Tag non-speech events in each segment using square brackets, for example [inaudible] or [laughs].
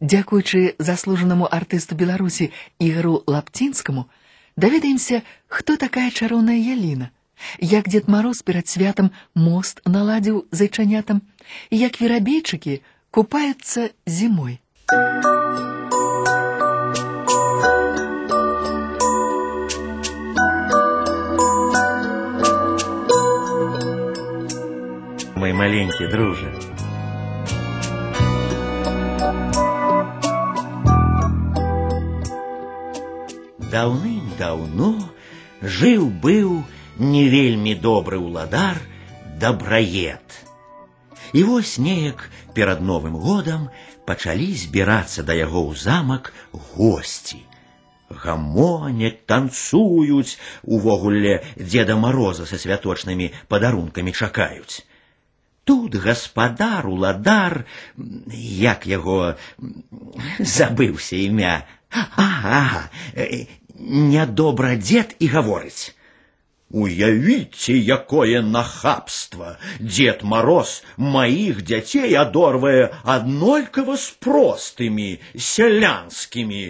Дзякуючы заслужанаму артысту Беларусі Ігару Лапцінскаму, даведаемся, хто такая чароўная Яліна, як Дед Мароз перад святам мост наладзіў зайчанятам, і як верабейчыкі купаюцца зімой. Мой маленький друже, даўным-даўно жыў-быў не вельмі добры ўладар дабраед. І вось неяк перад новым годам пачалі збірацца да яго ў замак госці. Гамоняць, танцуюць, увогуле Деда Мороза са святочнымі падарункамі чакаюць. Тут гаспадар уладар, як яго забыўся імя. Ага, нядобра дзед і гаворыць. Уявіце, якое нахабства! Дед Мороз моих дзяцей адорвае аднолькава з простымі сялянскімі.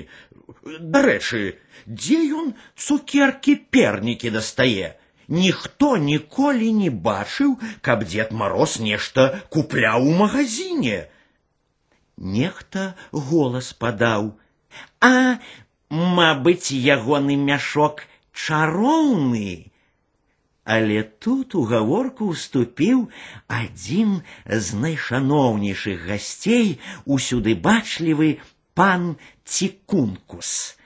Дарэчы, дзе ён цукеркі пернікі дастае? Ніхто ніколі не бачыў, каб Дед Мороз нешта купляў у магазине. Нехта голас падаў: « А Мабыць, ягоны мяшок чароўны. Але тут у гаворку ўступіў адзін з найшаноўнейшых гасцей усюды бачлівы пан Цікункус.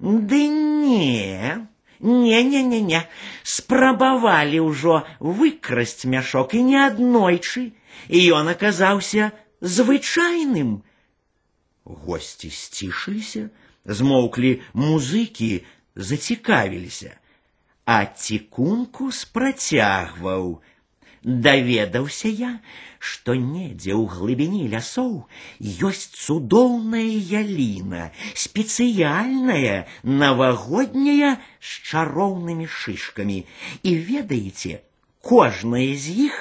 Ды не, не-не-не-не, спрабавалі ўжо выкрасць мяшок і не аднойчы, і ён аказаўся звычайным. Госці сцішыліся, змоўклі музыкі, зацікавіліся, а цікунку спрацягваў. Даведаўся я, што недзе ў глыбіні лясоў ёсць цудоўная яліна, спецыяльная, навагодняя з чароўнымі шышкамі. І ведаеце, кожная з іх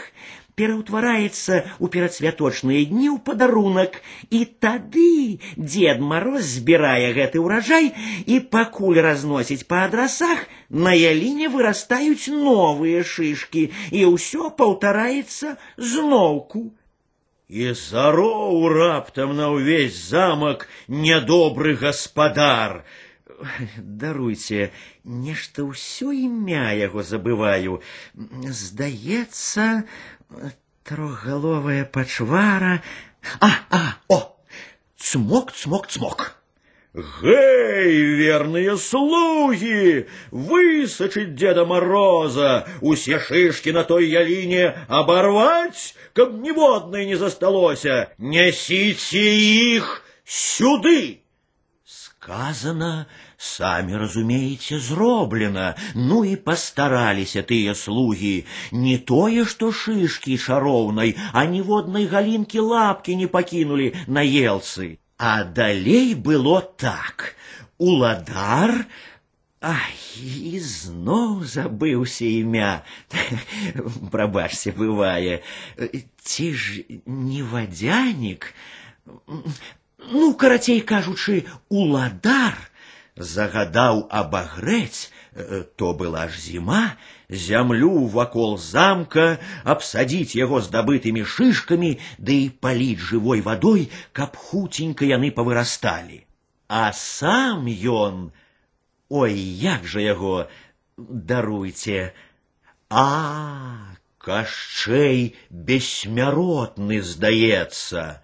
пераўтвараецца ў перадсвяточныя дні ў падарунак і тады Дед Мороз збірае гэты ўраджай і пакуль разносіць па адрасах на яліне вырастаюць новыя шышкі і ўсё паўтараецца зноўку. І зароў раптам на ўвесь замак нядобры гаспадар. Даруйце, нешта ўсё імя яго забываю. Здаецца, трохголовая пачвара. А, а, о! Цмок, цмок, цмок. Гэй, верные слуги! Высочить Деда Мороза, усе шишки на той ялине оборвать, каб ніводной не засталося. Несите их сюды! Сказано Самі разумееце, зроблена, ну і пастараліся тыя слугі, не тое, што шышкі шароўнай, а ніводнай галінкі лапкі не пакінулі на елцы. А далей было так. Уладар Ай, і зноў забыўся імя. [laughs] Прабачце, бывае. Ці ж не вадзянік? Ну, карацей кажучы, уладар загадаў абагрэць, э, то была ж зіма, зямлю вакол замка, абсадзіць яго здабытымі шышкамі, ды і паліць жывой вадой, каб хуценька яны павырасталі. А сам ён, ой, як жа яго, даруйце, а, кашчэй бессмяротны, здаецца,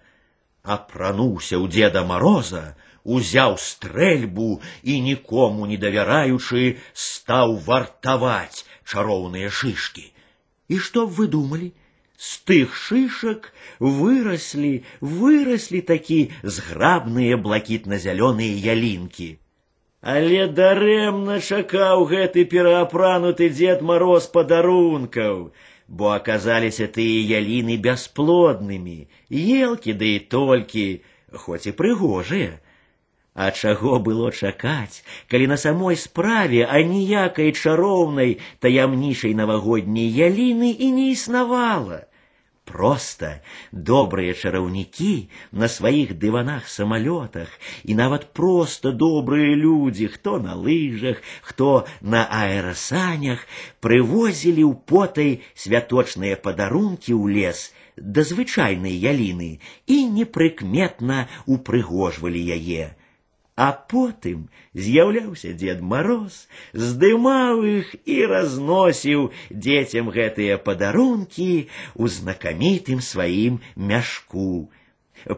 апрануўся ў деда Мороза, узяў стрэльбу і нікому не давяраючы стаў вартаваць чароўныя шышкі. І што б вы думалі? З тых шышак выраслі, выраслі такі зграбныя блакітна-зялёныя ялінкі. Але дарэмна чакаў гэты пераапрануты дзед мароз падарункаў, бо аказаліся тыя яліны бясплоднымі, елкі ды і толькі, хоць і прыгожыя, а чаго было чакаць, калі на самой справе аніякай чароўнай таямнішай навагодняй яліны і не існавала. Просто добрыя чараўнікі на сваіх дыванах-самалётах і нават проста добрыя людзі, хто на лыжах, хто на аэрасанях, прывозілі ў потай святочныя падарункі ў лес да звычайнай яліны і непрыкметна упрыгожвалі яе. А потым з'яўляўся дзед Мароз, здымаў іх і разносіў дзецям гэтыя падарункі ў знакамітым сваім мяшку.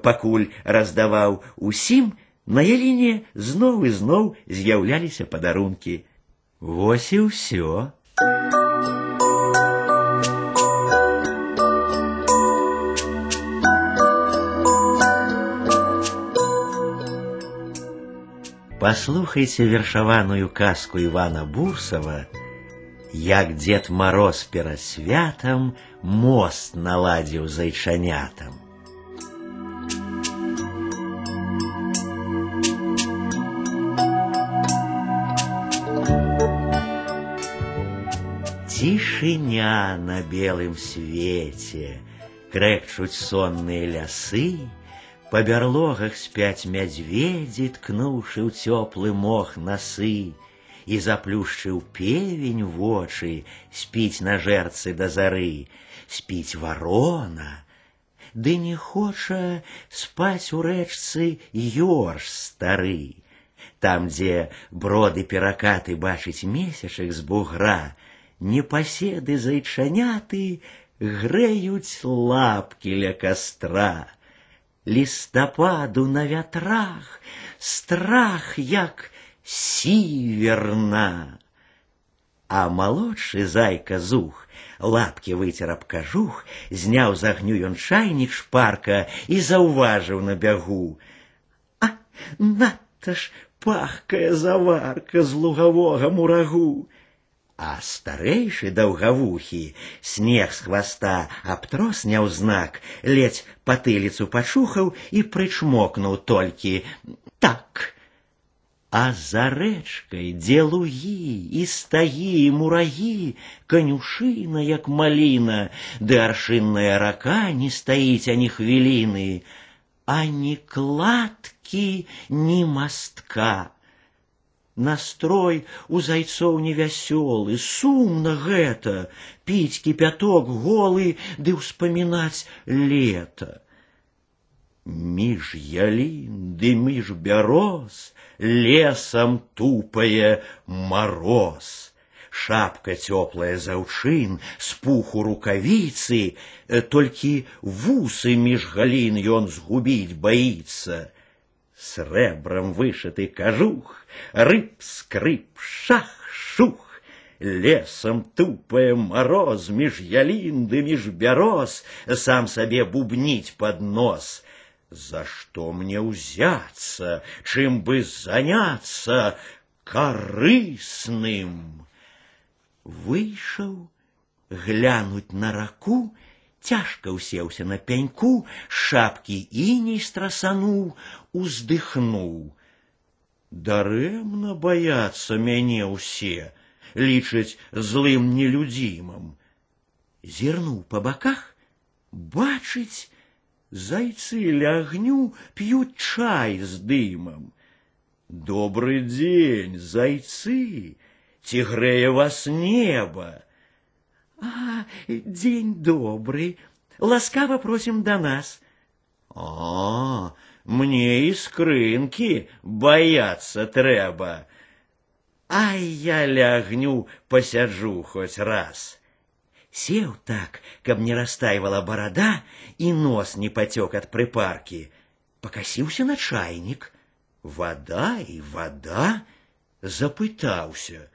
Пакуль раздаваў усім, на яліне зноў і зноў з'яўляліся падарункі. Вось і ўсё. Послухайте вершаваную каску Ивана Бурсова, як Дед Мороз перад святам мост наладзіў зайчанятам. Тишиня на белым свете, крекчуть сонные лясы, по берлогах спять мядзведзі, ткнуўшы ў цёплы мох насы, і заплюшчыў певень вочы, спіць на жэрцы да зары, спіць варона, ды не хоча спаць у рэчцы ёрш стары. Там, дзе броды перакаты бачыць месячак з бугра, непаседы зайчаняты грэюць лапкі ля кастра листопаду на вятрах, страх, як сіверна. А молодший зайка зух, лапки выцер аб кажух, зняў з агню ён чайнік шпарка і заўважыў на бягу. А надта ж пахкая заварка з лугавога мурагу а старэйшы даўгавухі снег з хваста абтрос няўзнак, ледзь патыліцу пачухаў і прычмокнуў толькі так. А за рэчкай, дзе лугі і стагі і мурагі, канюшына, як маліна, ды аршынная рака не стаіць ані хвіліны, ані кладкі, ні мастка настрой у зайцоў невясёлы сумна гэта піць кіпяток голы ды ўспамінаць лета між ялін ды між бяроз лесам тупае мороз шапка цёплая заўчын з пуху рукавіцы толькі вусы між галін ён згубіць баіцца срэбрам вышыты кажух рыб скрып шах шух лесом тупая мороз меж ялін ды між бяроз сам сабе бубніць под нос за что мне ўзяцца чым бы заняться карысным выйшаў глянуть на раку цяжка ўсеўся на пяньку шапкі іней страсануў уздыхнуў дарэмна баяцца мяне ўсе лічаць злым нелюдзімым зірнуў па баках бачыць зайцы ля агню п'юць чай з дымам добрый дзень зайцы ці грэе вас неба а, день добрый. Ласкаво просим до нас. А, мне і скрынкі бояться трэба. А я лягню, посяджу хоть раз. Сел так, каб не растаивала борода и нос не потек от припарки. Покосился на чайник. Вода и вода. Запытался.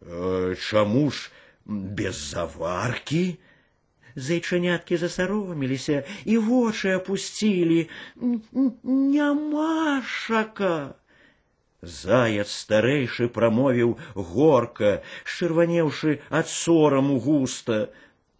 Э, чаму ж без заварки. Зайчаняткі засароміліся і вочы апусцілі. Нямашака. Заяц старэйшы прамовіў горка, шчырванеўшы ад сораму густа.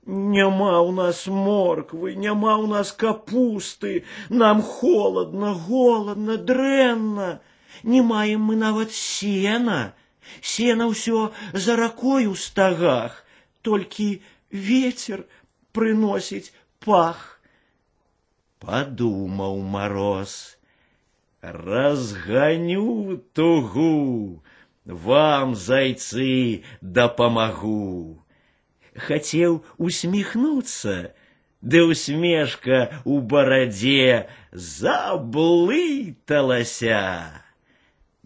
Няма ў нас морквы, няма ў нас капусты, нам холодно, голодно, дрэнна. Не маем мы нават сена. Сена ўсё за ракой у стагах, толькі ветер прыносіць пах. Подумал мороз, разгоню тугу, вам, зайцы, дапамагу. Хотел усмехнуться, да усмешка у бороде заблыталася.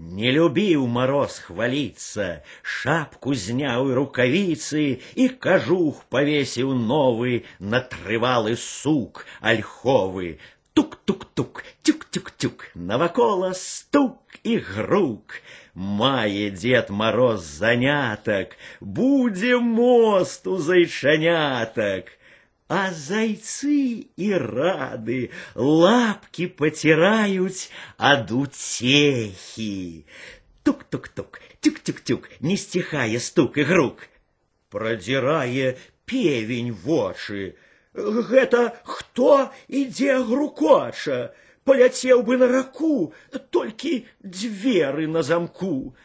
Не любил мороз хвалиться, шапку зняў і рукавіцы, і кажух повесил новый, натрывалы сук ольховы. Тук-тук-тук, тюк-тюк-тюк, навакола стук и грук. Мае Дед Мороз заняток, будзе мост у зайчаняток. А зайцы и рады лапки потирают ад утехи. Тук-тук-тук, тюк-тюк-тюк, не стихая стук и грук. Продирая певень вочы. Это кто ідзе грукоча? Поляцеў бы на раку, толькі дзверы на замку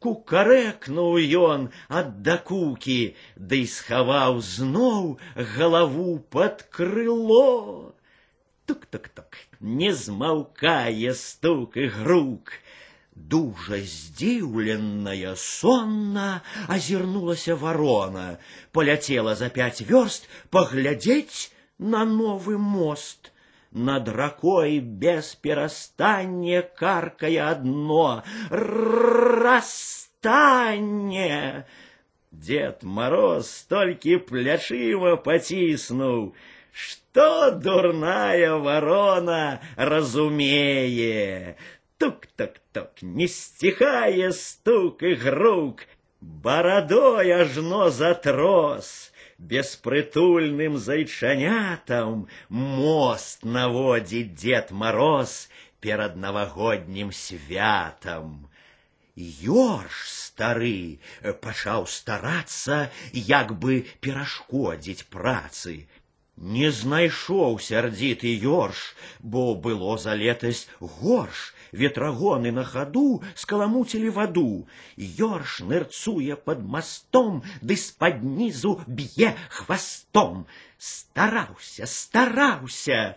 кукарэкнуў ён ад дакукі, ды да схаваў зноў галаву под крыло. Тук-тук-тук, не змаўкае стук і грук. Дужа здзіўленая сонна азірнулася ворона, поляцела за пять верст поглядеть на новый мост над ракой без перастання каркая одно расстане. Дед Мороз только пляшиво потиснул, что дурная ворона разумее. Тук-тук-тук, не стихая стук и грук, бородой ажно затрос беспрытульным зайчанятам мост наводзіць Дед Мороз перад навагоднім святам. Ёрш стары пачаў старацца, як бы перашкодзіць працы. Не знайшоў сярдзіты ёрш, бо было за летась горш, ветрогоны на ходу скаламутили воду. Ёрш нырцуе под мостом, ды з-пад низу б'е хвостом. Стараўся, стараўся.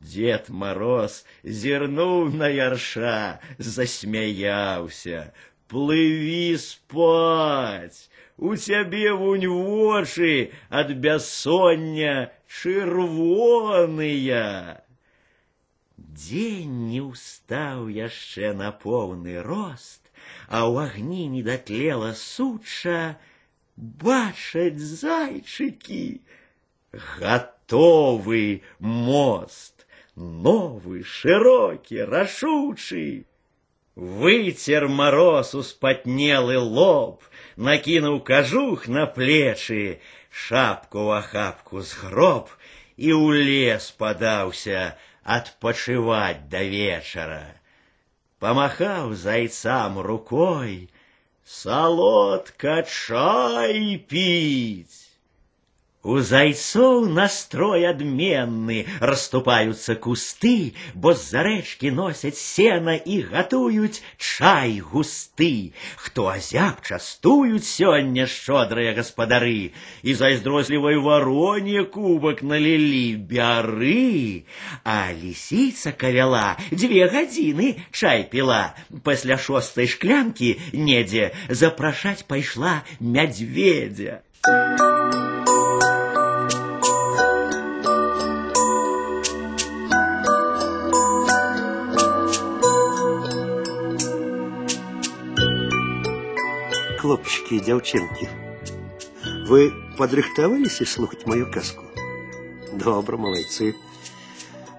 Дед Мороз зернул на ярша, засмяяўся. Плыви спать, у цябе вунь вочы ад бяссоння чырвоныя. Дзень не ўстаў яшчэ на поўны рост, а ў агні не датлела суча, бачаць зайчыкі, гатовы мост, новы, шырокі, рашучы. Выцер мороз успатнелы лоб, накінуў кажух на плечы, шапку в охапку згроб і ў лес падаўся, отпочивать до вечера. Помахав зайцам рукой, солодко чай пить. У зайцоў настрой адменны, расступаюцца кусты, бо з-за рэчкі носяць сена і гатуюць чай густы. Хто азяб частуюць сёння шчодрыя гаспадары, і зайздрозлівай вароне кубак налілі бяры. А лісіца кавяла дзве гадзіны чай піла. Пасля шостай шклянкі недзе запрашаць пайшла мядзведзя. хлопчики и девчонки, вы подрыхтоваліся слухаць мою казку? Добра, малайцы.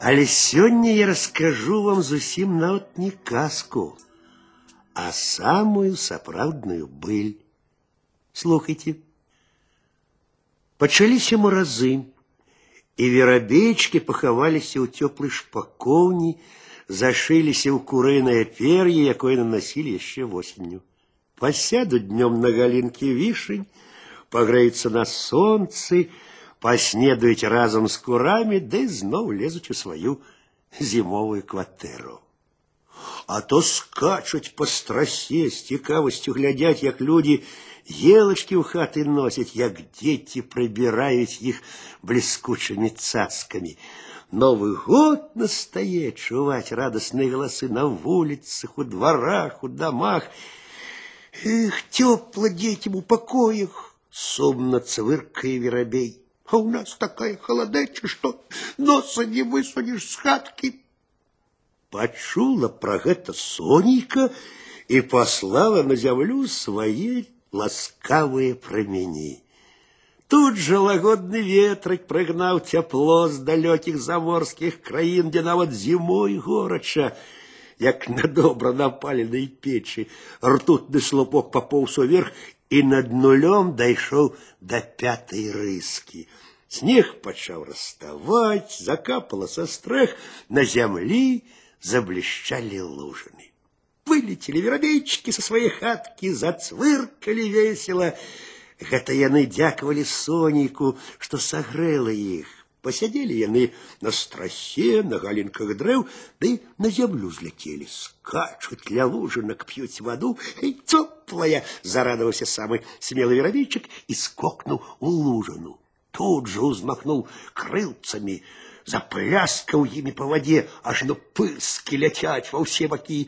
Але сёння я расскажу вам зусім нават не казку, а самую сапраўдную быль. Слухайте. Пачаліся маразы, і верабейчкі пахаваліся ў цёплай шпакоўні, зашыліся ў курынае пер'е, якое наносілі яшчэ восенню посядут днем на галинке вишень, погреются на солнце, поснедують разом з курами, да й знов лезуть у свою зимовую квартиру. а то скачуть по страсе, з цікавостю глядять, як люди елочки у хаты носят, як дети прибирают их блескучими цацками. Новый год настает, чувать радостные голосы на улицах, у дворах, у домах. Эх, тепло детям у покоях, сумно цвыркая воробей. А у нас такая холодеча, что носа не высунешь с хатки. Почула про гэта Сонейка и послала на землю своей ласкавые промени. Тут же лагодный ветрык прыгнаў тепло с далеких заморских краін, где нават зимой горача, як на добра напаленной печи, ртутный слупок пополз уверх и над нулем дайшоў до пятой рыски. Снег пачаў расставать, закапало со стрэх, на земли заблещали лужины. Вылетели воробейчики со своей хатки, зацвыркали весело. Гэта яны дзякавалі сонейку, што сагрэла іх. Посядзелі яны на страсе, на галінках дрэў, ды на зямлю зляцелі, скачуць ля лужынак, п'юць ваду, і цёплая, зарадаваўся самы смелы верабейчык і скокнуў у лужыну. Тут же узмахнуў крылцамі, запляскаў імі па вадзе, ажно пыскі ляцяць ва ўсе бакі.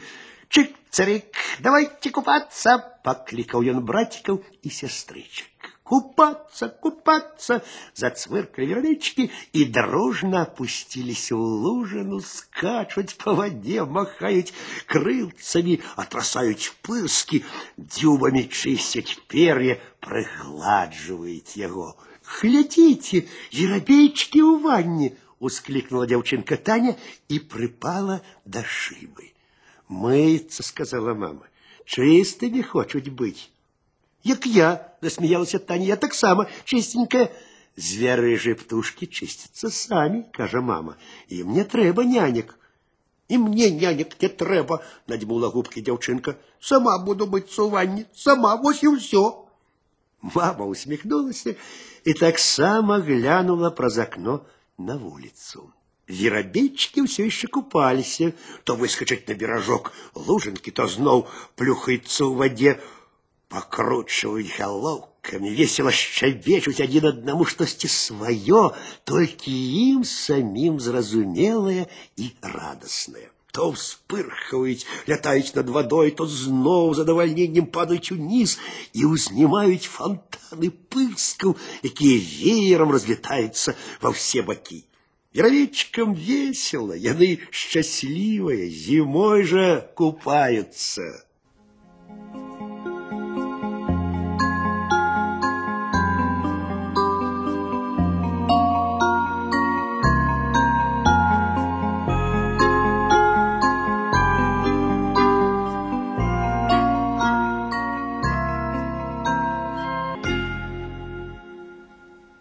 Чик, царик, давайте купаться, покликал он братиков и сестричек. Купаться, купаться, зацвыркали вернички и дружно опустились в лужину, скачут по воде, махают крылцами, отрасают пырски, дюбами чистят перья, пригладживают его. Глядите, еробейчики у ванне, ускликнула девчонка Таня и припала до шибы. Мыться, сказала мама. Чистыми хочуть быть. Як я, засмеялась Таня, я так само чистенькая. Звярыжі птушки чистятся сами, кажа мама. И мне трэба нянек. И мне нянек не трэба, надьмула губки девчонка. Сама буду мыться у ванне, сама, вось и все. Мама и так само глянула праз окно на улицу. Верабейчики все еще купались, то выскочить на бережок лужинки, то зноў плюхается в воде, покручивают головками, весело щебечуть один одному штосьці свое, только им самим зразумелое и радостное. То вспырхивают, летают над водой, то зноў задовольнением падают вниз и узнімаюць фонтаны пырскаў, якія веером разлетаются во все боки. Яровечкам весело, яны счастливые, зимой же купаются.